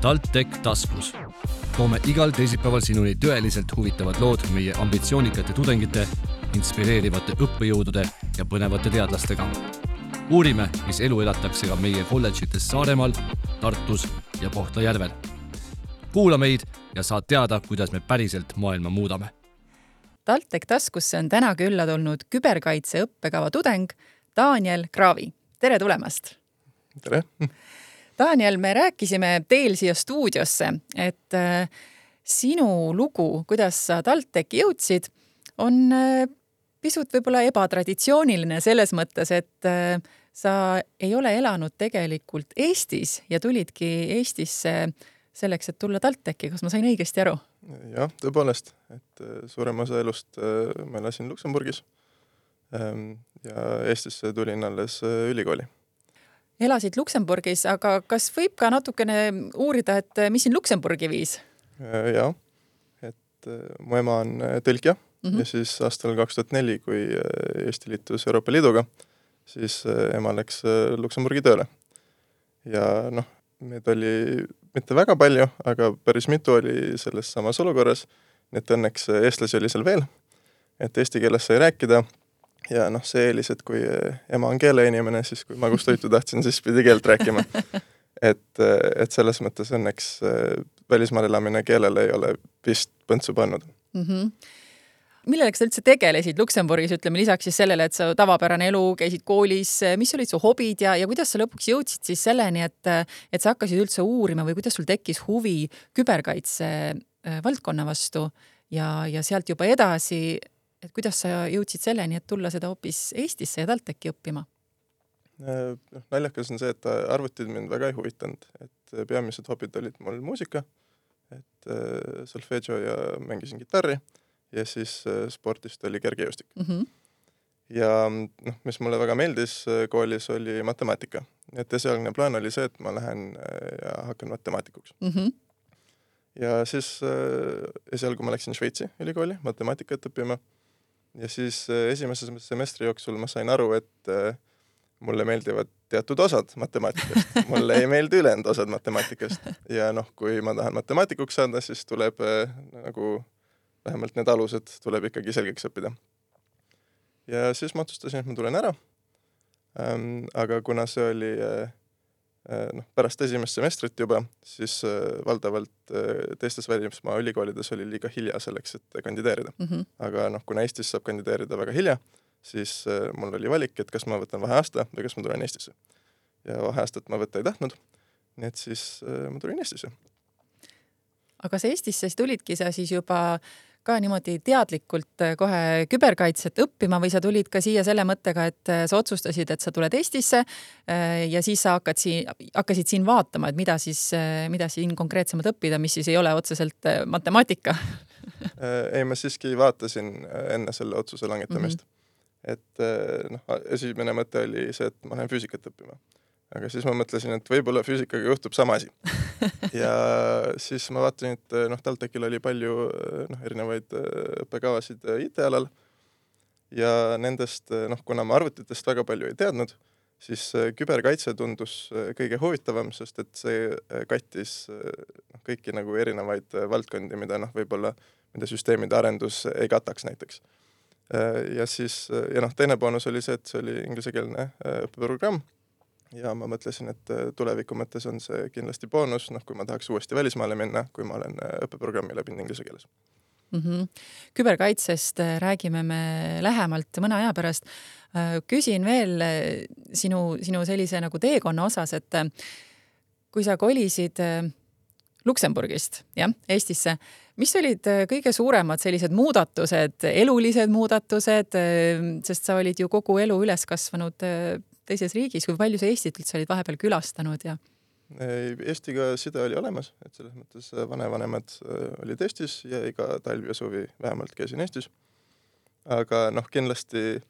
TalTech taskus. toome igal teisipäeval sinuni tõeliselt huvitavad lood meie ambitsioonikate tudengite, inspireerivate õppejõudude ja põnevate teadlastega. uurime, mis elu elatakse ka meie kolledžites Saaremaal, Tartus ja Kohtla-Järvel. kuula meid ja saad teada, kuidas me päriselt maailma muudame. TalTech taskusse on täna külla tulnud küberkaitse õppekava tudeng Daniel Kraavi. tere tulemast! tere! Daniel, me rääkisime teel siia stuudiosse, et äh, sinu lugu, kuidas sa TalTechi jõudsid, on äh, pisut võib-olla ebatraditsiooniline selles mõttes, et äh, sa ei ole elanud tegelikult Eestis ja tulidki Eestisse selleks, et tulla TalTechi, kas ma sain õigesti aru? jah, tõepoolest, et suurem osa elust ma elasin Luksemburgis ähm, ja Eestisse tulin alles ülikooli elasid Luksemburgis, aga kas võib ka natukene uurida, et mis sind Luksemburgi viis? Äh, jaa, et äh, mu ema on äh, tõlkija mm -hmm. ja siis aastal kaks tuhat neli, kui Eesti liitus Euroopa Liiduga, siis ema läks Luksemburgi tööle. ja noh, meid oli mitte väga palju, aga päris mitu oli selles samas olukorras, nii et õnneks eestlasi oli seal veel, et eesti keeles sai rääkida ja noh, see eelis, et kui ema on keeleinimene, siis kui magustoitu tahtsin, siis pidi keelt rääkima. et, et selles mõttes õnneks äh, välismaal elamine keelele ei ole vist põntsu pannud mm. -hmm millega sa üldse tegelesid Luksemburgis, ütleme lisaks siis sellele, et sa tavapärane elu, käisid koolis, mis olid su hobid ja, ja kuidas sa lõpuks jõudsid siis selleni, et, et sa hakkasid üldse uurima või kuidas sul tekkis huvi küberkaitse valdkonna vastu ja, ja sealt juba edasi et kuidas sa jõudsid selleni, et tulla seda hoopis Eestisse ja TalTechi õppima? Äh, noh, naljakas on see, et arvutid mind väga ei huvitanud, et peamised hobid olid mul muusika, et äh, solfedžo ja mängisin kitarri ja siis äh, spordist oli kergejõustik mm. -hmm. ja noh, mis mulle väga meeldis koolis, oli matemaatika. et esialgne plaan oli see, et ma lähen ja hakkan matemaatikuks mm. -hmm. ja siis esialgu ma läksin Šveitsi ülikooli matemaatikat õppima ja siis äh, esimese semestri jooksul ma sain aru, et äh, mulle meeldivad teatud osad matemaatikast, mulle ei meeldi ülejäänud osad matemaatikast ja noh, kui ma tahan matemaatikuks saada, siis tuleb äh, nagu vähemalt need alused tuleb ikkagi selgeks õppida. ja siis ma otsustasin, et ma tulen ära ähm,. aga kuna see oli äh, noh, pärast esimest semestrit juba, siis äh, valdavalt äh, teistes välismaa ülikoolides oli liiga hilja selleks, et kandideerida mm. -hmm. aga noh, kuna Eestis saab kandideerida väga hilja, siis mul oli valik, et kas ma võtan vaheaasta või kas ma tulen Eestisse. ja vaheaastat ma võtta ei tahtnud, nii et siis ma tulin Eestisse. aga kas Eestisse siis tulidki sa siis juba äh, ka niimoodi teadlikult äh, kohe küberkaitset õppima või sa tulid ka siia selle mõttega, et äh, sa otsustasid, et sa tuled Eestisse äh, ja siis sa hakkad siin, hakkasid siin vaatama, et mida siis, mida siin konkreetsemalt õppida, mis siis ei ole otseselt matemaatika ei, ma siiski vaatasin enne selle otsuse langetamist mm. -hmm. et noh, esimene mõte oli see, et ma lähen füüsikat õppima aga siis ma mõtlesin, et võib-olla füüsikaga juhtub sama asi. ja siis ma vaatasin, et noh, TalTechil oli palju noh, erinevaid äh, õppekavasid IT-alal ja nendest noh, kuna ma arvutitest väga palju ei teadnud, siis küberkaitse tundus kõige huvitavam, sest et see kattis noh, kõiki nagu erinevaid valdkondi, mida noh, võib-olla mida süsteemide arendus ei kataks näiteks. ja siis, ja noh, teine boonus oli see, et see oli inglisekeelne õppeprogramm ja ma mõtlesin, et äh, tuleviku mõttes on see kindlasti boonus, noh, kui ma tahaks uuesti välismaale minna, kui ma olen äh, õppeprogrammi läbinud inglise keeles mm. -hmm. küberkaitsest äh, räägime me lähemalt mõne aja pärast. küsin veel sinu, sinu sellise nagu teekonna osas, et kui sa kolisid Luksemburgist, jah, Eestisse, mis olid kõige suuremad sellised muudatused, elulised muudatused, sest sa olid ju kogu elu üles kasvanud teises riigis, kui palju sa Eestit üldse olid vahepeal külastanud ja? Eestiga side oli olemas, et selles mõttes äh, vanavanemad äh, olid Eestis ja iga talv ja suvi vähemalt käisin Eestis. aga noh, kindlasti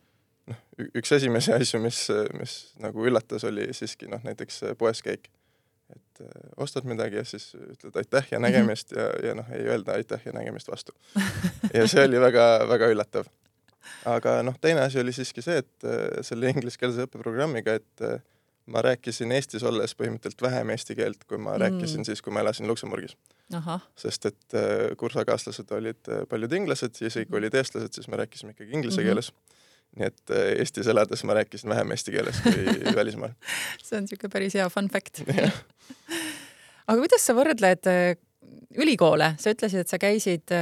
noh, üks esimesi asju, mis, mis nagu üllatas, oli siiski noh, näiteks poes käik. et äh, ostad midagi ja siis ütled aitäh ja nägemist ja, ja noh, ei öelda aitäh ja nägemist vastu. ja see oli väga-väga üllatav aga noh, teine asi oli siiski see, et äh, selle ingliskeelse õppeprogrammiga, et äh, ma rääkisin Eestis olles põhimõtteliselt vähem eesti keelt, kui ma mm. rääkisin siis, kui ma elasin Luksemburgis. sest et äh, kursakaaslased olid paljud inglased ja isegi kui olid eestlased, siis me rääkisime ikkagi inglise mm -hmm. keeles nii et Eestis elades ma rääkisin vähem eesti keeles kui välismaal. see on niisugune päris hea fun fact aga kuidas sa võrdled ülikoole, sa ütlesid, et sa käisid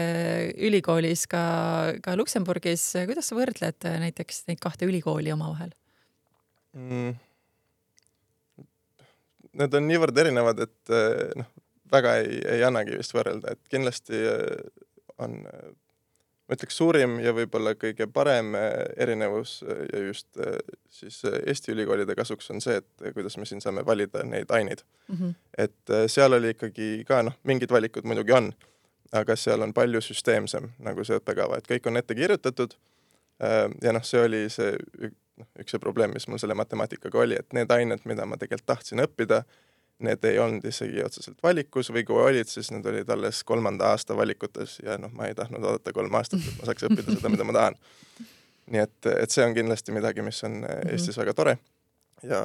ülikoolis ka, ka Luksemburgis, kuidas sa võrdled näiteks neid kahte ülikooli omavahel mm.? need on niivõrd erinevad, et eh, noh, väga ei, ei annagi vist võrrelda, et kindlasti on, ma ütleks, suurim ja võib-olla kõige parem erinevus ja just siis Eesti ülikoolide kasuks on see, et kuidas me siin saame valida neid aineid mm. -hmm. et seal oli ikkagi ka noh, mingid valikud muidugi on, aga seal on palju süsteemsem nagu see õppekava, et kõik on ette kirjutatud. ja noh, see oli see noh, üks see probleem, mis mul selle matemaatikaga oli, et need ained, mida ma tegelikult tahtsin õppida, need ei olnud isegi otseselt valikus või kui olid, siis need olid alles kolmanda aasta valikutes ja noh, ma ei tahtnud oodata kolm aastat, et ma saaks õppida seda, mida ma tahan. nii et, et see on kindlasti midagi, mis on mhm. Eestis väga tore ja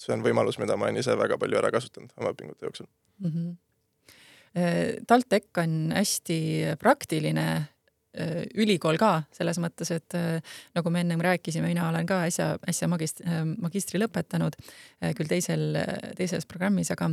see on võimalus, mida ma olen ise väga palju ära kasutanud oma õpingute jooksul mm. -hmm. TalTech on hästi praktiline ülikool ka selles mõttes, et äh, nagu me ennem rääkisime, mina olen ka äsja, äsja magist-, äh, magistri lõpetanud, küll teisel, teises programmis, aga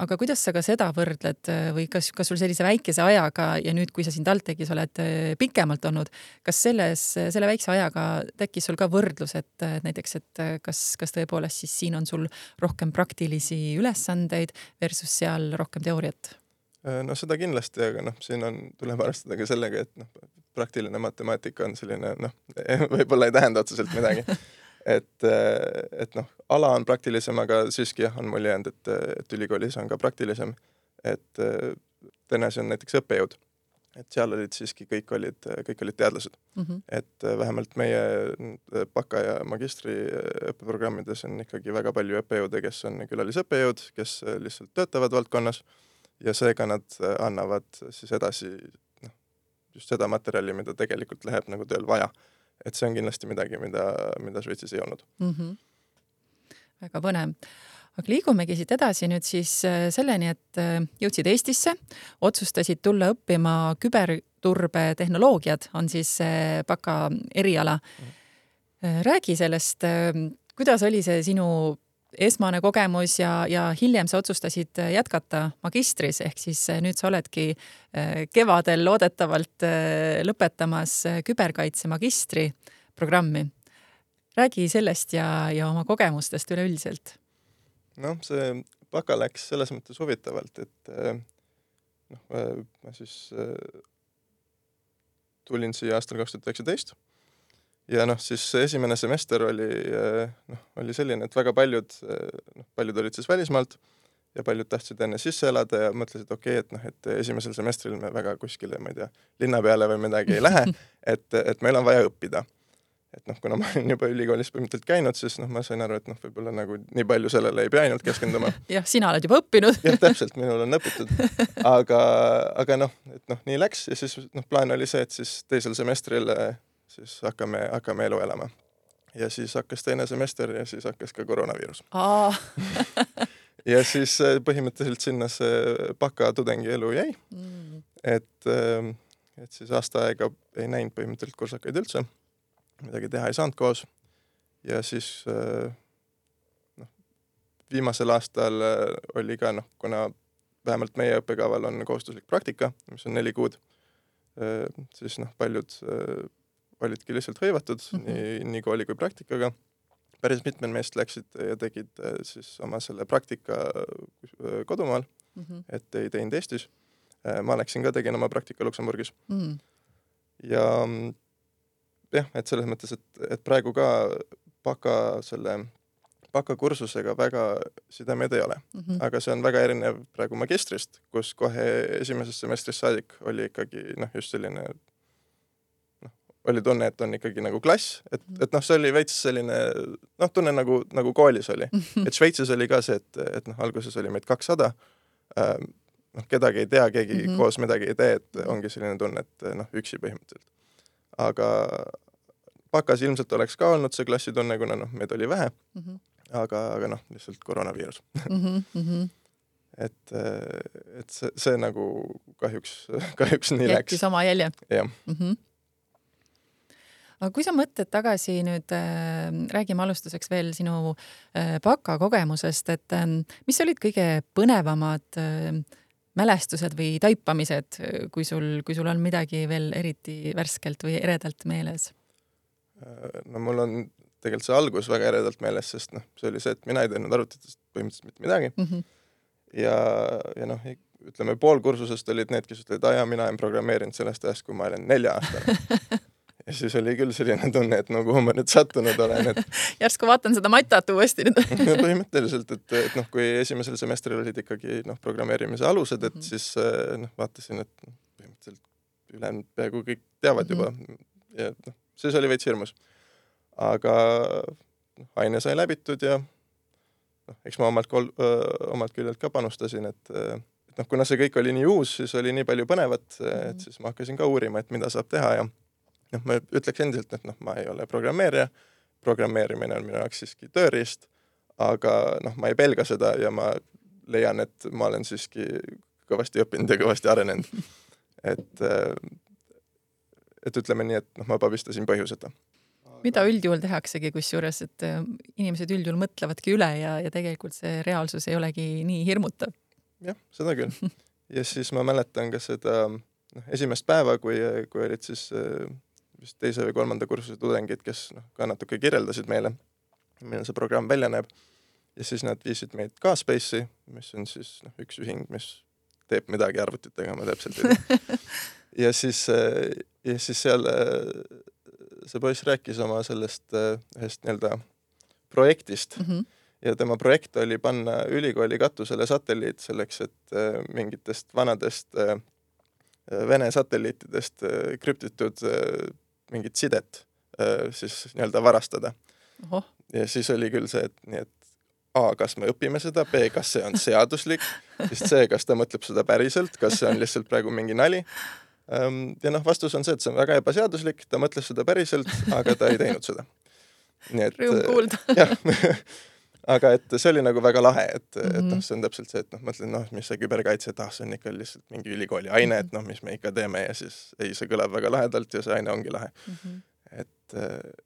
aga kuidas sa ka seda võrdled või kas, kas sul sellise väikese ajaga ja nüüd, kui sa siin TalTechis oled pikemalt olnud, kas selles, selle väikse ajaga tekkis sul ka võrdlus, et näiteks, et kas, kas tõepoolest siis siin on sul rohkem praktilisi ülesandeid versus seal rohkem teooriat? Äh, no seda kindlasti, aga noh, siin on, tuleb arvestada ka sellega, et noh, praktiline matemaatika on selline noh, võib-olla ei tähenda otseselt midagi. et, äh, et noh, ala on praktilisem, aga siiski jah, on mulje jäänud, et, et ülikoolis on ka praktilisem. et äh, asi on näiteks õppejõud. et seal olid siiski, kõik olid, kõik olid teadlased mm. -hmm. et vähemalt meie baka- ja magistri õppeprogrammides on ikkagi väga palju õppejõude, kes on külalisõppejõud, kes lihtsalt töötavad valdkonnas ja seega nad äh, annavad siis edasi noh, just seda materjali, mida tegelikult läheb nagu tööl vaja. et see on kindlasti midagi, mida, mida Šveitsis ei olnud mm. -hmm. väga põnev aga liigumegi siit edasi nüüd siis äh, selleni, et äh, jõudsid Eestisse, otsustasid tulla õppima küberturbetehnoloogiad, on siis baka eriala. Mhm. räägi sellest, kuidas oli see sinu esmane kogemus ja, ja hiljem sa otsustasid äh, jätkata magistris, ehk siis äh, nüüd sa oledki äh, kevadel loodetavalt lõpetamas küberkaitse magistri programmi. räägi sellest ja, ja oma kogemustest üleüldiselt. noh, see baka läks selles mõttes huvitavalt, et noh, ma siis tulin siia aastal kaks tuhat üheksateist ja noh, siis esimene semester oli eh, noh, oli selline, et väga paljud, eh, noh, paljud olid siis välismaalt ja paljud tahtsid enne sisse elada ja mõtlesid, okei okay,, et noh, et esimesel semestril me väga kuskile, ma ei tea, linna peale või midagi ei lähe, et, et meil on vaja õppida. et noh, kuna ma olen juba ülikoolis põhimõtteliselt käinud, siis noh, ma sain aru, et noh, võib-olla nagu nii palju sellele ei pea ainult keskenduma. jah, sina oled juba õppinud jah, täpselt, minul on õpitud. aga, aga noh, et noh, nii läks ja siis noh, plaan oli see, et siis teisel semestril siis hakkame, hakkame elu elama. ja siis hakkas teine semester ja siis hakkas ka koroonaviirus. Ja siis äh, põhimõtteliselt sinna see baka tudengielu jäi. Mm.. et, ähm, et siis aasta aega ei näinud põhimõtteliselt kursakaid üldse, midagi teha ei saanud koos. ja siis äh, noh, viimasel aastal äh, oli ka noh, kuna vähemalt meie õppekaval on kohustuslik praktika, mis on neli kuud, siis noh, paljud olidki lihtsalt hõivatud mm -hmm. nii, nii kooli kui praktikaga. päris mitmed meist läksid ja tegid äh, siis oma selle praktika äh, kodumaal mm, -hmm. et ei teinud Eestis. Äh, ma läksin ka, tegin oma praktika Luksemburgis mm. -hmm. ja jah, et selles mõttes, et, et praegu ka baka selle bakakursusega väga sidemeid ei ole mm, -hmm. aga see on väga erinev praegu magistrist, kus kohe esimesest semestrist saadik oli ikkagi noh, just selline oli tunne, et on ikkagi nagu klass, et, mhm. et noh, see oli veits selline noh, tunne nagu, nagu koolis oli. et Šveitsis oli ka see, et, et noh, alguses oli meid kakssada ähm,, noh, kedagi ei tea, keegi mm -hmm. koos midagi ei tee, et ongi selline tunne, et noh, üksi põhimõtteliselt. aga bakas ilmselt oleks ka olnud see klassitunne, kuna noh, meid oli vähe mm. -hmm. aga, aga noh, lihtsalt koroonaviirus mm. -hmm. et, et see, see nagu kahjuks, kahjuks nii jättis läks. oma jälje jah mm. -hmm. Aga kui sa mõtled tagasi nüüd äh,, räägime alustuseks veel sinu äh, baka kogemusest, et äh, mis olid kõige põnevamad äh, mälestused või taipamised, kui sul, kui sul on midagi veel eriti värskelt või eredalt meeles? no mul on tegelikult see algus väga eredalt meeles, sest noh, see oli see, et mina ei teinud arvutitest põhimõtteliselt mitte midagi mm. -hmm. ja, ja noh, ütleme pool kursusest olid need, kes ütlesid, aa jaa, mina olen programmeerinud sellest ajast, kui ma olen nelja-aastane ja siis oli küll selline tunne, et no kuhu ma nüüd sattunud olen, et järsku vaatan seda matat uuesti nüüd no põhimõtteliselt, et, et noh, kui esimesel semestril olid ikkagi noh, programmeerimise alused, et mm -hmm. siis eh, noh, vaatasin, et põhimõtteliselt ülejäänud peaaegu kõik teavad mm -hmm. juba ja noh, siis oli veits hirmus. aga noh, aine sai läbitud ja noh, eks ma omalt kol-, omalt küljelt ka panustasin, et et noh, kuna see kõik oli nii uus, siis oli nii palju põnevat, et siis ma hakkasin ka uurima, et mida saab teha ja noh, ma ütleks endiselt, et noh, ma ei ole programmeerija, programmeerimine on minu jaoks siiski tööriist, aga noh, ma ei pelga seda ja ma leian, et ma olen siiski kõvasti õppinud ja kõvasti arenenud. et, et ütleme nii, et noh, ma pabistasin põhjuseta. mida üldjuhul tehaksegi, kusjuures, et äh, inimesed üldjuhul mõtlevadki üle ja, ja tegelikult see reaalsus ei olegi nii hirmutav. jah, seda küll. ja siis ma mäletan ka seda noh, esimest päeva, kui, kui olid siis äh, vist teise või kolmanda kursuse tudengid, kes noh, ka natuke kirjeldasid meile, milline see programm välja näeb. ja siis nad viisid meid ka Space'i, mis on siis noh, üks ühing, mis teeb midagi arvutitega, ma täpselt ei tea. ja siis, ja siis seal see poiss rääkis oma sellest ühest nii-öelda projektist mm. -hmm ja tema projekt oli panna ülikooli katusele satelliit selleks, et mingitest vanadest Vene satelliitidest krüptitud mingit sidet siis nii-öelda varastada. ja siis oli küll see, et nii, et A, kas me õpime seda, B, kas see on seaduslik, siis C, kas ta mõtleb seda päriselt, kas see on lihtsalt praegu mingi nali. Ja noh, vastus on see, et see on väga ebaseaduslik, ta mõtles seda päriselt, aga ta ei teinud seda. nii et. rõõm kuulda. jah aga et see oli nagu väga lahe, et mm, -hmm. et noh, mhm. see on täpselt see, et noh, mõtlen, noh, mis see küberkaitse, et ah, see on ikka lihtsalt mingi ülikooli aine, et noh, mis me ikka teeme ja siis ei, see kõlab väga lahedalt ja see aine ongi lahe mm. -hmm. et,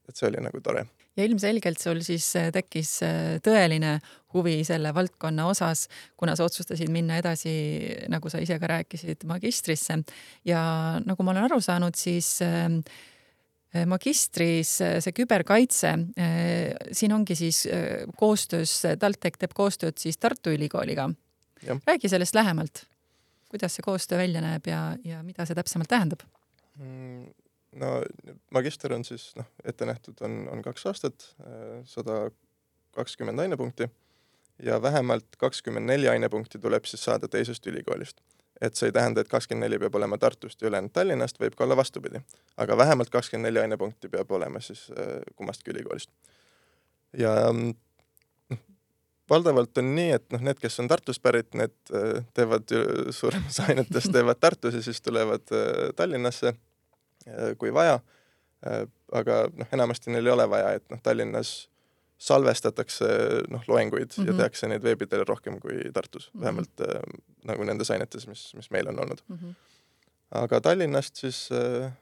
et see oli nagu tore. ja ilmselgelt sul siis äh, tekkis äh, tõeline huvi selle valdkonna osas, kuna sa otsustasid minna edasi, nagu sa ise ka rääkisid, magistrisse ja nagu ma olen aru saanud, siis Äh, magistris äh, see küberkaitse, äh, siin ongi siis koostöös, TalTech teeb koostööd siis Tartu Ülikooliga. räägi sellest lähemalt. kuidas see koostöö välja näeb ja, ja mida see täpsemalt tähendab? Mm, no magister on siis noh, ette nähtud on, on kaks aastat, sada kakskümmend ainepunkti ja vähemalt kakskümmend neli ainepunkti tuleb siis saada teisest ülikoolist et see ei tähenda, et kakskümmend neli peab olema Tartust ja ülejäänud Tallinnast, võib ka olla vastupidi. aga vähemalt kakskümmend neli ainepunkti peab olema siis äh, kummastki ülikoolist. ja noh, valdavalt on nii, et noh, need, kes on Tartust pärit, need äh, teevad suurem osa ainetest teevad Tartus ja siis tulevad äh, Tallinnasse, kui vaja. aga noh, enamasti neil ei ole vaja, et noh, Tallinnas salvestatakse noh, loenguid mm -hmm. ja mhm. tehakse neid veebidel rohkem kui Tartus mm, -hmm. vähemalt äh, nagu nendes ainetes, mis, mis meil on olnud mm. -hmm. aga Tallinnast siis äh,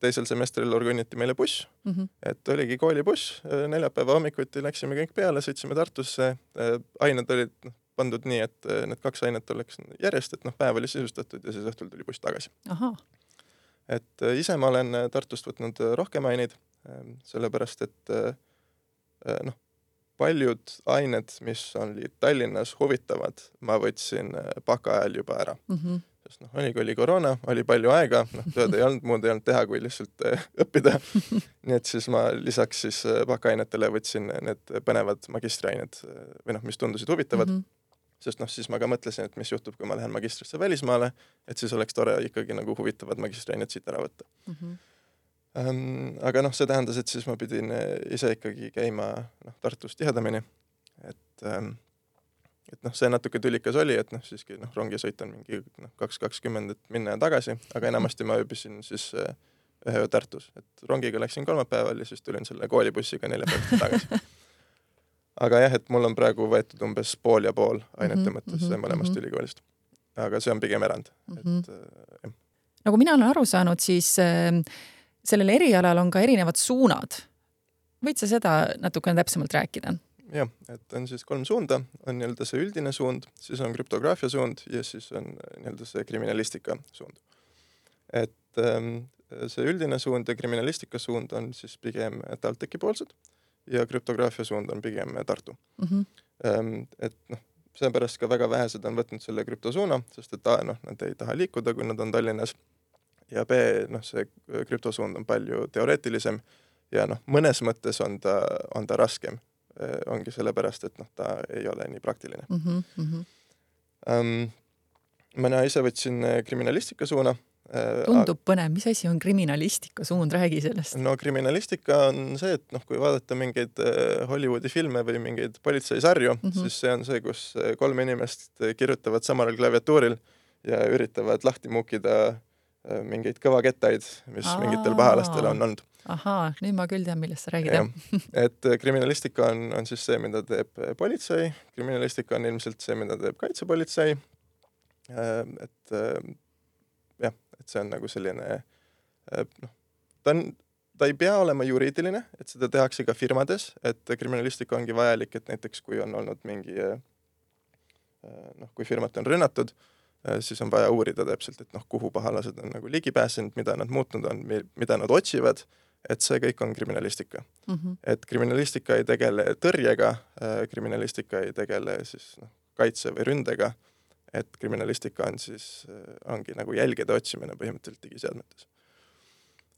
teisel semestril organiti meile buss mm, -hmm. et oligi koolibuss äh,, neljapäeva hommikuti läksime kõik peale, sõitsime Tartusse äh,, ained olid noh, pandud nii, et äh, need kaks ainet oleks järjest, et noh, päev oli sisustatud ja siis õhtul tuli buss tagasi. et äh, ise ma olen äh, Tartust võtnud äh, rohkem aineid äh,, sellepärast et äh, Äh, noh, paljud ained, mis olid Tallinnas huvitavad, ma võtsin baka äh, ajal juba ära mm. -hmm. sest noh, oligi, oli koroona, oli palju aega, noh, tööd ei olnud, muud ei olnud teha, kui lihtsalt äh, õppida nii et siis ma lisaks siis äh, bakaainetele võtsin need põnevad magistriained või noh, mis tundusid huvitavad mm. -hmm sest noh, siis ma ka mõtlesin, et mis juhtub, kui ma lähen magistrisse välismaale, et siis oleks tore ikkagi nagu huvitavad magistriained siit ära võtta mm. -hmm. Aga noh, see tähendas, et siis ma pidin äh, ise ikkagi käima noh, Tartus tihedamini. et ähm,, et noh, see natuke tülikas oli, et noh, siiski noh, rongisõit on mingi noh, kaks kakskümmend, et minna ja tagasi, aga enamasti ma ööbisin siis äh, ühe öö Tartus, et rongiga läksin kolmapäeval ja siis tulin selle koolibussiga neljapäeval tagasi aga jah, et mul on praegu võetud umbes pool ja pool ainete Mhm, mõttes mhm, mõlemast mhm. ülikoolist. aga see on pigem erand, Mhm. et äh, jah. nagu mina olen aru saanud, siis äh, sellel erialal on ka erinevad suunad. võid sa seda natukene täpsemalt rääkida? jah, et on siis kolm suunda, on nii-öelda see üldine suund, siis on krüptograafia suund ja siis on nii-öelda see kriminalistika suund. et ähm, see üldine suund ja kriminalistika suund on siis pigem TalTechi poolsed ja krüptograafia suund on pigem Tartu mm. -hmm. et noh, seepärast ka väga vähesed on võtnud selle krüptosuuna, sest et noh, nad ei taha liikuda, kui nad on Tallinnas ja B, noh, see krüptosuund on palju teoreetilisem ja noh, mõnes mõttes on ta, on ta raskem Äh, ongi sellepärast, et noh, ta ei ole nii praktiline Mm -hmm. um,. mina ise võtsin äh, kriminalistika suuna. tundub põnev, mis asi on kriminalistika suund, räägi sellest. no kriminalistika on see, et noh, kui vaadata mingeid äh, Hollywoodi filme või mingeid politseisarju mm. -hmm. siis see on see, kus äh, kolm inimest kirjutavad samal klaviatuuril ja üritavad lahti muukida äh, mingeid kõvakettaid, mis Aa. mingitel pahalastel on olnud ahaa, nüüd ma küll tean, millest sa räägid, jah. et äh, kriminalistika on, on siis see, mida teeb äh, politsei, kriminalistika on ilmselt see, mida teeb kaitsepolitsei. et äh, jah, et see on nagu selline noh, ta on, ta ei pea olema juriidiline, et seda tehakse ka firmades, et kriminalistika ongi vajalik, et näiteks kui on olnud mingi noh, kui firmat on rünnatud, siis on vaja uurida täpselt, et noh, kuhu pahalased on nagu ligi pääsenud, mida nad muutnud on, mida nad otsivad et see kõik on kriminalistika mm. -hmm. et kriminalistika ei tegele tõrjega äh,, kriminalistika ei tegele siis noh, kaitse või ründega, et kriminalistika on siis äh,, ongi nagu jälgede otsimine põhimõtteliselt digiseadmetes.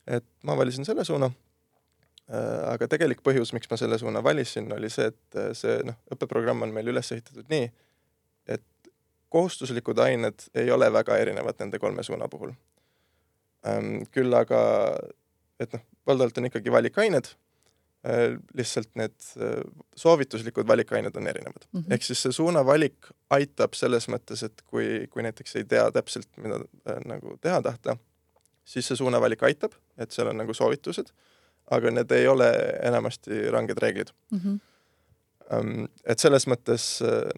et ma valisin selle suuna äh,, aga tegelik põhjus, miks ma selle suuna valisin, oli see, et äh, see noh, õppeprogramm on meil üles ehitatud nii, et kohustuslikud ained ei ole väga erinevad nende kolme suuna puhul küll aga et noh, valdavalt on ikkagi valikained äh,, lihtsalt need äh, soovituslikud valikained on erinevad mm. -hmm. ehk siis see suunavalik aitab selles mõttes, et kui, kui näiteks ei tea täpselt, mida äh, nagu teha tahta, siis see suunavalik aitab, et seal on nagu soovitused, aga need ei ole enamasti ranged reeglid mm. -hmm. Um, et selles mõttes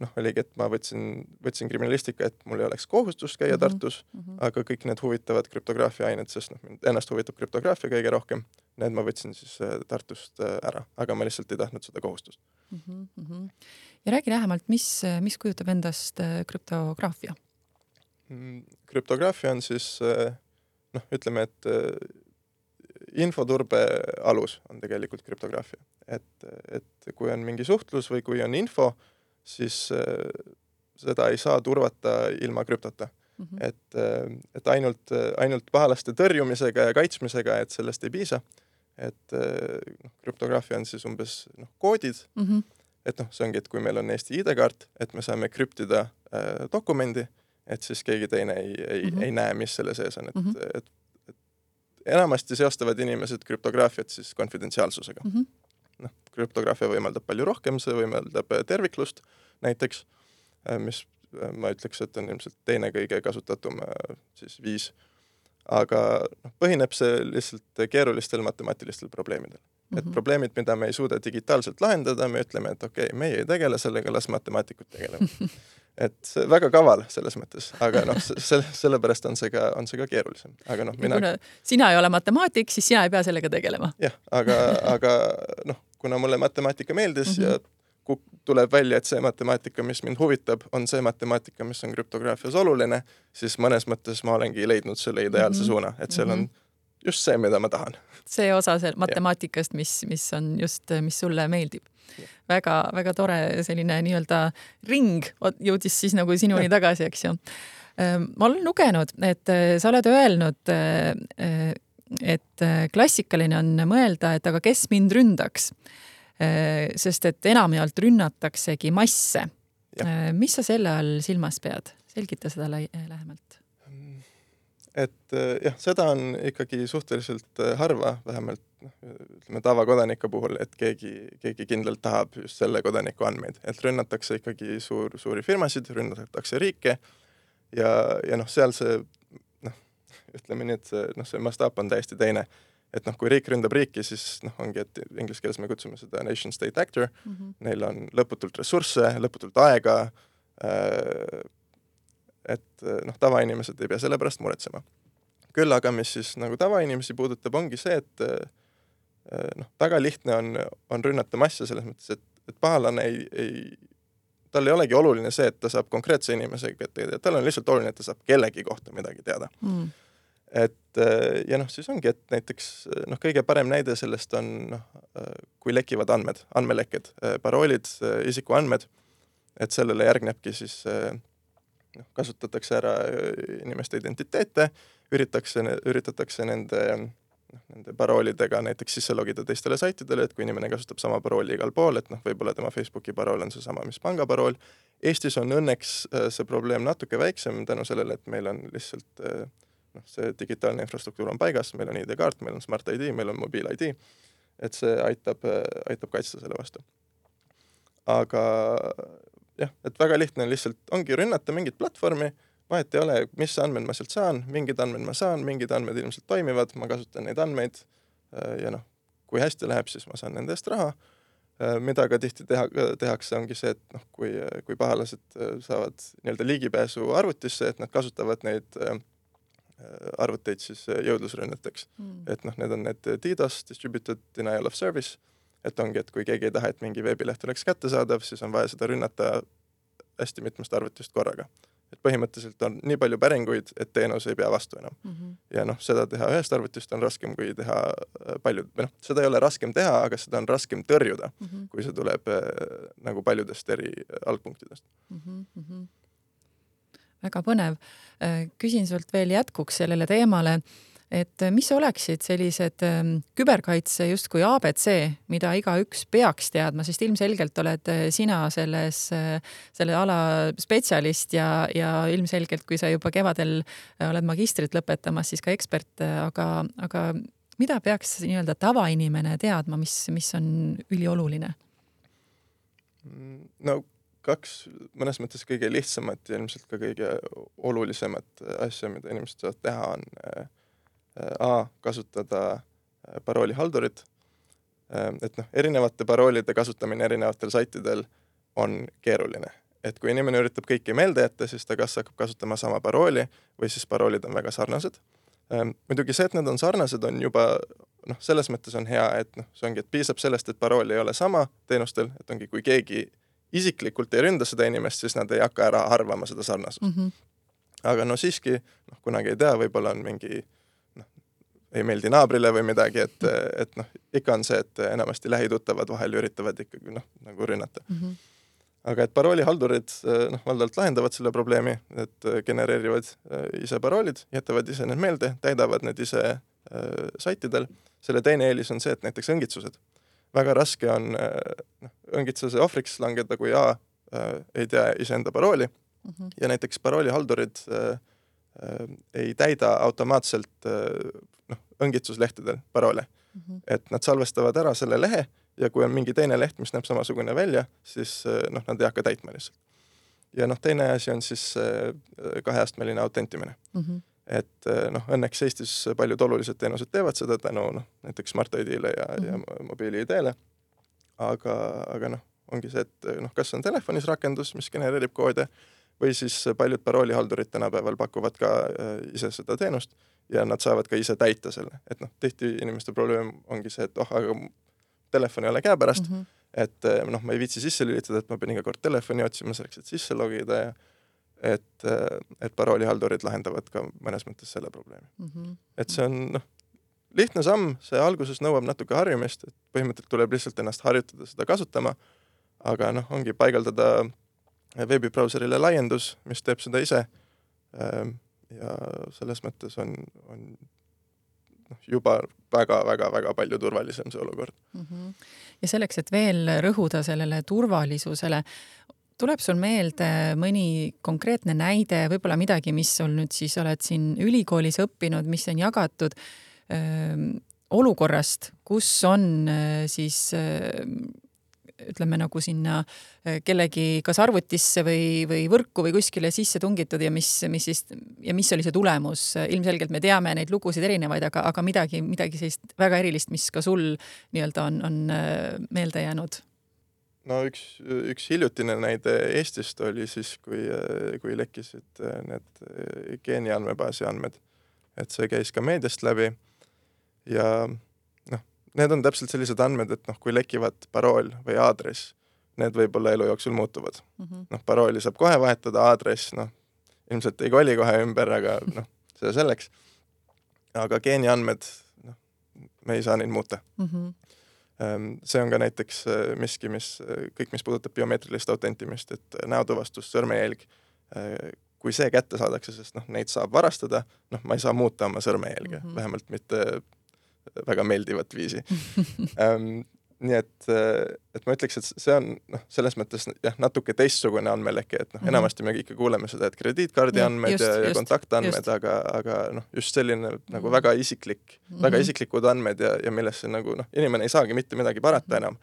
noh, oligi, et ma võtsin, võtsin kriminalistika, et mul ei oleks kohustust käia mm -hmm. Tartus mm, -hmm. aga kõik need huvitavad krüptograafia ained, sest noh, mind ennast huvitab krüptograafia kõige rohkem, need ma võtsin siis Tartust ära, aga ma lihtsalt ei tahtnud seda kohustust mm. -hmm. ja räägi lähemalt, mis, mis kujutab endast krüptograafia mm,? krüptograafia on siis noh, ütleme, et infoturbe alus on tegelikult krüptograafia. et, et kui on mingi suhtlus või kui on info, siis äh, seda ei saa turvata ilma krüptota mm. -hmm. et, äh, et ainult, ainult pahalaste tõrjumisega ja kaitsmisega, et sellest ei piisa. et noh, krüptograafia on siis umbes noh, koodid mm. -hmm. et noh, see ongi, et kui meil on Eesti ID-kaart, et me saame krüptida äh, dokumendi, et siis keegi teine ei, ei mm, -hmm. ei näe, mis selle sees on, et mm, -hmm. et enamasti seostavad inimesed krüptograafiat siis konfidentsiaalsusega mm. -hmm. noh, krüptograafia võimaldab palju rohkem, see võimaldab terviklust näiteks, mis ma ütleks, et on ilmselt teine kõige kasutatum siis viis. aga noh, põhineb see lihtsalt keerulistel matemaatilistel probleemidel mm. -hmm. et probleemid, mida me ei suuda digitaalselt lahendada, me ütleme, et okei okay,, meie ei tegele sellega, las matemaatikud tegelevad et väga kaval selles mõttes, aga noh, selle, sellepärast on see ka, on see ka keerulisem, aga noh, mina. kuna sina ei ole matemaatik, siis sina ei pea sellega tegelema. jah, aga, aga noh, kuna mulle matemaatika meeldis mm -hmm. ja tuleb välja, et see matemaatika, mis mind huvitab, on see matemaatika, mis on krüptograafias oluline, siis mõnes mõttes ma olengi leidnud selle ideaalse mm -hmm. suuna, et seal on -hmm. just see, mida ma tahan. see osa seal matemaatikast, mis, mis on just, mis sulle meeldib väga-väga tore selline nii-öelda ring jõudis siis nagu sinuni tagasi, eks ju. ma olen lugenud, et sa oled öelnud, et klassikaline on mõelda, et aga kes mind ründaks. sest et enamjaolt rünnataksegi masse. mis sa selle all silmas pead? selgita seda lähemalt et jah, seda on ikkagi suhteliselt harva, vähemalt noh, ütleme tavakodaniku puhul, et keegi, keegi kindlalt tahab just selle kodaniku andmeid, et rünnatakse ikkagi suur, suuri firmasid, rünnatakse riike ja, ja noh, seal see noh, ütleme nii, et see noh, see mastaap on täiesti teine. et noh, kui riik ründab riiki, siis noh, ongi, et inglise keeles me kutsume seda nation state actor mm, -hmm. neil on lõputult ressursse, lõputult aega äh,, et noh, tavainimesed ei pea selle pärast muretsema. küll aga, mis siis nagu tavainimesi puudutab, ongi see, et äh, noh, väga lihtne on, on rünnata masse selles mõttes, et, et pahalane ei, ei tal ei olegi oluline see, et ta saab konkreetse inimesega teada, tal on lihtsalt oluline, et ta saab kellegi kohta midagi teada mm. et äh, ja noh, siis ongi, et näiteks noh, kõige parem näide sellest on noh, äh, kui lekivad andmed, andmelekked, äh, paroolid, isikuandmed, et sellele järgnebki siis noh, kasutatakse ära inimeste identiteete, üritatakse, üritatakse nende noh, nende paroolidega näiteks sisse logida teistele saitidele, et kui inimene kasutab sama parooli igal pool, et noh, võib-olla tema Facebooki parool on seesama, mis pangaparool. Eestis on õnneks äh, see probleem natuke väiksem tänu sellele, et meil on lihtsalt äh, noh, see digitaalne infrastruktuur on paigas, meil on ID-kaart, meil on Smart ID, meil on mobiil-ID, et see aitab, äh, aitab kaitsta selle vastu. aga jah, et väga lihtne on lihtsalt, ongi rünnata mingit platvormi vahet ei ole, mis andmed ma sealt saan, mingid andmed ma saan, mingid andmed ilmselt toimivad, ma kasutan neid andmeid äh, ja noh, kui hästi läheb, siis ma saan nende eest raha. Äh, mida ka tihti teha, tehakse, ongi see, et noh, kui, kui pahalased äh, saavad nii-öelda ligipääsu arvutisse, et nad kasutavad neid arvuteid siis jõudlusrünneteks mm.. et noh, need on need DDoS, Distributed Denial of Service, et ongi, et kui keegi ei taha, et mingi veebileht oleks kättesaadav, siis on vaja seda rünnata hästi mitmest arvutist korraga et põhimõtteliselt on nii palju päringuid, et teenus ei pea vastu enam mm. -hmm. ja noh, seda teha ühest arvutist on raskem kui teha äh, paljud, või noh, seda ei ole raskem teha, aga seda on raskem tõrjuda mm, -hmm. kui see tuleb äh, nagu paljudest eri äh, algpunktidest mm. -hmm. väga põnev. Äh, küsin sult veel jätkuks sellele teemale et mis oleksid sellised ähm, küberkaitse justkui abc, mida igaüks peaks teadma, sest ilmselgelt oled äh, sina selles, äh, selle ala spetsialist ja, ja ilmselgelt, kui sa juba kevadel äh, oled magistrit lõpetamas, siis ka ekspert, aga, aga mida peaks nii-öelda tavainimene teadma, mis, mis on ülioluline? no kaks mõnes mõttes kõige lihtsamat ja ilmselt ka kõige olulisemat asja, mida inimesed saavad teha, on äh, A kasutada äh, paroolihaldurit. Äh, et noh, erinevate paroolide kasutamine erinevatel saitidel on keeruline, et kui inimene üritab kõiki meelde jätta, siis ta kas hakkab kasutama sama parooli või siis paroolid on väga sarnased. Äh, muidugi see, et need on sarnased, on juba noh, selles mõttes on hea, et noh, see ongi, et piisab sellest, et parool ei ole sama teenustel, et ongi, kui keegi isiklikult ei ründa seda inimest, siis nad ei hakka ära arvama seda sarnasust mm. -hmm. aga no siiski, noh, kunagi ei tea, võib-olla on mingi äh, ei meeldi naabrile või midagi, et, et noh, ikka on see, et enamasti lähituttavad vahel üritavad ikkagi noh, nagu rünnata mm. -hmm aga et paroolihaldurid noh, valdavalt lahendavad selle probleemi, et genereerivad äh, ise paroolid, jätavad ise need meelde, täidavad need ise äh, saitidel. selle teine eelis on see, et näiteks õngitsused. väga raske on äh, noh, õngitsuse ohvriks langeda, kui A äh, ei tea iseenda parooli mm -hmm. ja näiteks paroolihaldurid äh, äh, ei täida automaatselt äh, noh, õngitsuslehtedel paroole mm. -hmm. et nad salvestavad ära selle lehe ja kui on mingi teine leht, mis näeb samasugune välja, siis äh, noh, nad ei hakka täitma lihtsalt. ja noh, teine asi on siis äh, kaheastmeline autentimine mm. -hmm. et äh, noh, õnneks Eestis paljud olulised teenused teevad seda tänu noh, näiteks Smart ID-le ja mm, -hmm. ja mhm. mobiili-ID-le. aga, aga noh, ongi see, et noh, kas on telefonis rakendus, mis genereerib koode või siis paljud paroolihaldurid tänapäeval pakuvad ka äh, ise seda teenust ja nad saavad ka ise täita selle, et noh, tihti inimeste probleem ongi see, et oh, aga telefon ei ole käepärast mm, -hmm. et eh, noh, ma ei viitsi sisse lülitada, et ma pean iga kord telefoni otsima selleks, et sisse logida ja et, eh, et paroolihaldurid lahendavad ka mõnes mõttes selle probleemi mm. -hmm. et see on noh, lihtne samm, see alguses nõuab natuke harjumist, et põhimõtteliselt tuleb lihtsalt ennast harjutada seda kasutama, aga noh, ongi paigaldada veebibrauserile laiendus, mis teeb seda ise ehm, ja selles mõttes on, on noh, juba väga-väga-väga palju turvalisem see olukord mm. -hmm. ja selleks, et veel rõhuda sellele turvalisusele, tuleb sul meelde mõni konkreetne näide, võib-olla midagi, mis sul nüüd siis oled siin ülikoolis õppinud, mis on jagatud öö, olukorrast, kus on öö, siis öö, ütleme nagu sinna äh, kellegi kas arvutisse või, või võrku või kuskile sisse tungitud ja mis, mis siis ja mis oli see tulemus, ilmselgelt me teame neid lugusid erinevaid, aga, aga midagi, midagi sellist väga erilist, mis ka sul nii-öelda on, on äh, meelde jäänud? no üks, üks hiljutine näide Eestist oli siis, kui, kui lekkisid need geeniandmebaasi andmed. et see käis ka meediast läbi ja need on täpselt sellised andmed, et noh, kui lekivad parool või aadress, need võib-olla elu jooksul muutuvad mm -hmm.. noh, parooli saab kohe vahetada, aadress, noh, ilmselt ei koli kohe ümber, aga noh, see selleks. aga geeniandmed, noh, me ei saa neid muuta mm. -hmm see on ka näiteks äh, miski, mis äh, kõik, mis puudutab biomeetrilist autentimist, et näotuvastus, sõrmejälg, kui see kätte saadakse, sest noh, neid saab varastada, noh, ma ei saa muuta oma sõrmejälge mm, -hmm. vähemalt mitte väga meeldivat viisi ähm, nii et, äh, et ma ütleks, et see on noh, selles mõttes jah, natuke teistsugune andmeleke, et noh -hmm., enamasti me ikka kuuleme seda, et krediitkaardi andmed just, ja, ja kontaktandmed, aga, aga noh, just selline mm -hmm. nagu väga isiklik mm, -hmm. väga isiklikud andmed ja, ja millesse nagu noh, inimene ei saagi mitte midagi parata enam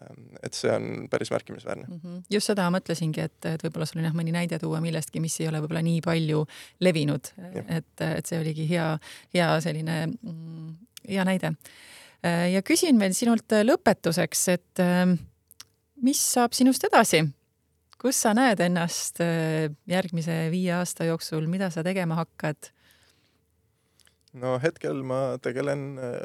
Ähm, et see on päris märkimisväärne mm. -hmm. just seda mõtlesingi, et, et võib-olla sul on jah mõni näide tuua millestki, mis ei ole võib-olla nii palju levinud, et, et see oligi hea, hea selline mm, hea näide. ja küsin veel sinult lõpetuseks, et ähm, mis saab sinust edasi? kus sa näed ennast äh, järgmise viie aasta jooksul, mida sa tegema hakkad? no hetkel ma tegelen äh,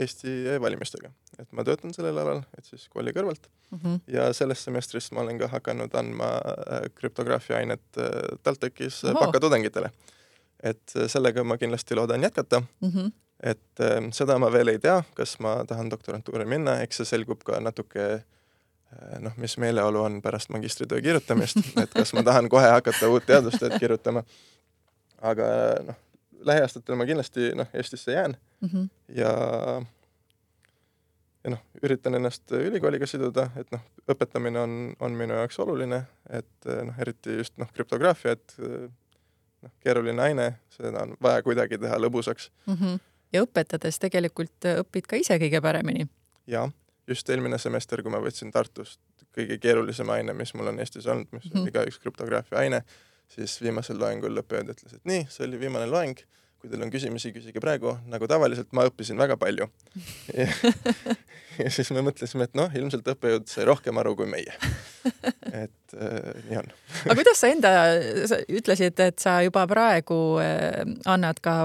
Eesti e-valimistega, et ma töötan sellel alal, et siis kooli kõrvalt mm. -hmm. ja sellest semestrist ma olen ka hakanud andma äh, krüptograafia ainet äh, TalTechis äh, bakatudengitele. et sellega ma kindlasti loodan jätkata mm. -hmm. Et äh, seda ma veel ei tea, kas ma tahan doktorantuuri minna, eks see selgub ka natuke noh, mis meeleolu on pärast magistritöö kirjutamist, et kas ma tahan kohe hakata uut teadustööd kirjutama. aga noh, lähiaastatel ma kindlasti noh, Eestisse jään mm -hmm. ja ja noh, üritan ennast ülikooliga siduda, et noh, õpetamine on, on minu jaoks oluline, et noh, eriti just noh, krüptograafia, et noh, keeruline aine, seda on vaja kuidagi teha lõbusaks mm. -hmm. Ja õpetades tegelikult õpid ka ise kõige paremini. jaa, just eelmine semester, kui ma võtsin Tartust kõige keerulisem aine, mis mul on Eestis olnud, mis mm -hmm. oli ka üks krüptograafia aine siis viimasel loengul õppejõud ütles, et nii, see oli viimane loeng, kui teil on küsimusi, küsige praegu, nagu tavaliselt ma õppisin väga palju. Ja, siis me mõtlesime, et noh, ilmselt õppejõud sai rohkem aru kui meie. et äh, nii on. Aga kuidas sa enda, sa ütlesid, et sa juba praegu äh, annad ka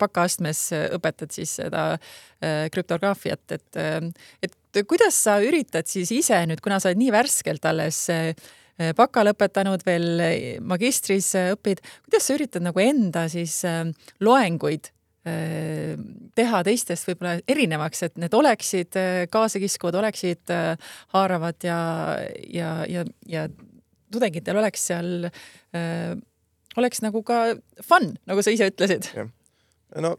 bakaastmes, õpetad siis seda äh, krüptograafiat, et, äh, et kuidas sa üritad siis ise nüüd, kuna sa oled nii värskelt alles äh, Äh, baka lõpetanud, veel äh, magistris äh, õpid, kuidas sa üritad nagu enda siis loenguid teha teistest võib-olla erinevaks, et need oleksid kaasakiskuvad, oleksid haaravad ja, ja, ja, ja tudengitel oleks seal, oleks nagu ka fun, nagu sa ise ütlesid. no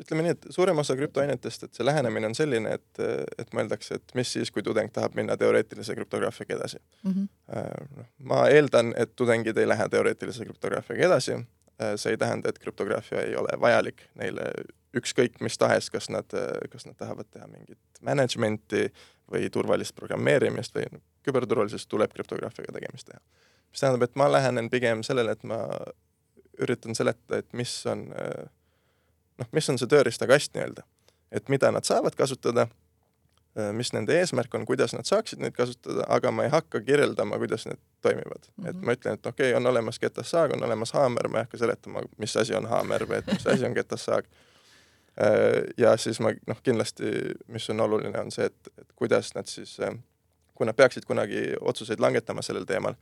ütleme nii, et suurem osa krüptoainetest, et see lähenemine on selline, et, et mõeldakse, et mis siis, kui tudeng tahab minna teoreetilise krüptograafiaga edasi mm. -hmm. noh, ma eeldan, et tudengid ei lähe teoreetilise krüptograafiaga edasi. Äh, see ei tähenda, et krüptograafia ei ole vajalik neile ükskõik mis tahes, kas nad, kas nad tahavad teha mingit management'i või turvalist programmeerimist või küberturvalisusest tuleb krüptograafiaga tegemist teha. mis tähendab, et ma lähenen pigem sellele, et ma üritan seletada, et mis on äh, noh, mis on see tööriistakast nii-öelda, et mida nad saavad kasutada, äh, mis nende eesmärk on, kuidas nad saaksid neid kasutada, aga ma ei hakka kirjeldama, kuidas need toimivad mm. -hmm. et ma ütlen, et okei okay,, on olemas getassaag, on olemas haamer, ma ei hakka seletama, mis asi on haamer või et mis asi on getassaag. Äh, ja siis ma noh, kindlasti, mis on oluline, on see, et, et kuidas nad siis, äh, kui nad peaksid kunagi otsuseid langetama sellel teemal,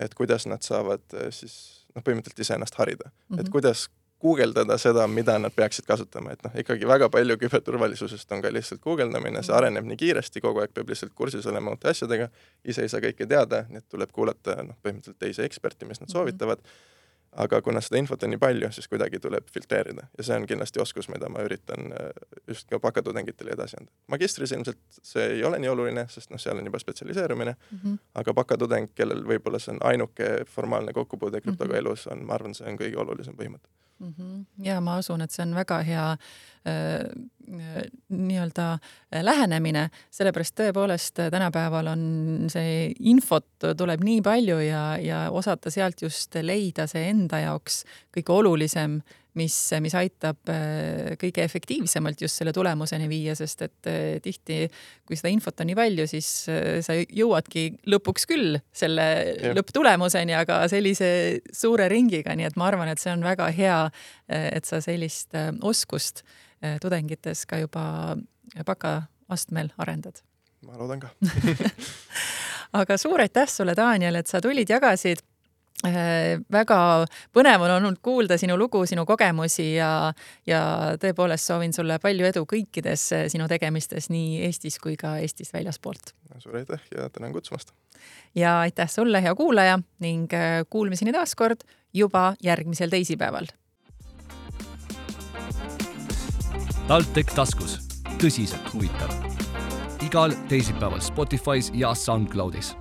et kuidas nad saavad siis noh, põhimõtteliselt iseennast harida mm, -hmm. et mhm. kuidas guugeldada seda, mida nad peaksid kasutama, et noh, ikkagi väga palju küberturvalisusest on ka lihtsalt guugeldamine, see areneb nii kiiresti, kogu aeg peab lihtsalt kursis olema uute asjadega, ise ei saa kõike teada, nii et tuleb kuulata noh, põhimõtteliselt teisi eksperte, mis nad mhm. soovitavad, aga kuna seda infot on nii palju, siis kuidagi tuleb filtreerida ja see on kindlasti oskus, mida ma üritan äh, just ka bakatudengitele edasi anda. magistris ilmselt see ei ole nii oluline, sest noh, seal on juba spetsialiseerumine mm, -hmm. aga bakatudeng, kellel võib-olla see on ainuke formaalne kokkupuude krüptoga mm -hmm. elus, on, ma arvan, see on kõige olulisem põhimõte mm. -hmm. ja ma usun, et see on väga hea äh, nii-öelda äh, lähenemine, sellepärast tõepoolest äh, tänapäeval on see infot tuleb nii palju ja, ja osata sealt just leida see enda jaoks kõige olulisem mis, mis aitab äh, kõige efektiivsemalt just selle tulemuseni viia, sest et äh, tihti, kui seda infot on nii palju, siis äh, sa jõuadki lõpuks küll selle ja. lõpptulemuseni, aga sellise suure ringiga, nii et ma arvan, et see on väga hea, et sa sellist oskust tudengites ka juba bakaastmel arendad. ma loodan ka aga suur aitäh sulle, Daniel, et sa tulid, jagasid väga põnev on olnud kuulda sinu lugu, sinu kogemusi ja, ja tõepoolest soovin sulle palju edu kõikides äh, sinu tegemistes nii Eestis kui ka Eestist väljaspoolt. suur aitäh ja tänan kutsumast. ja aitäh sulle, hea kuulaja ning äh, kuulmiseni taas kord juba järgmisel teisipäeval. TalTech taskus, tõsiselt huvitav. igal teisipäeval Spotify's ja SoundCloudis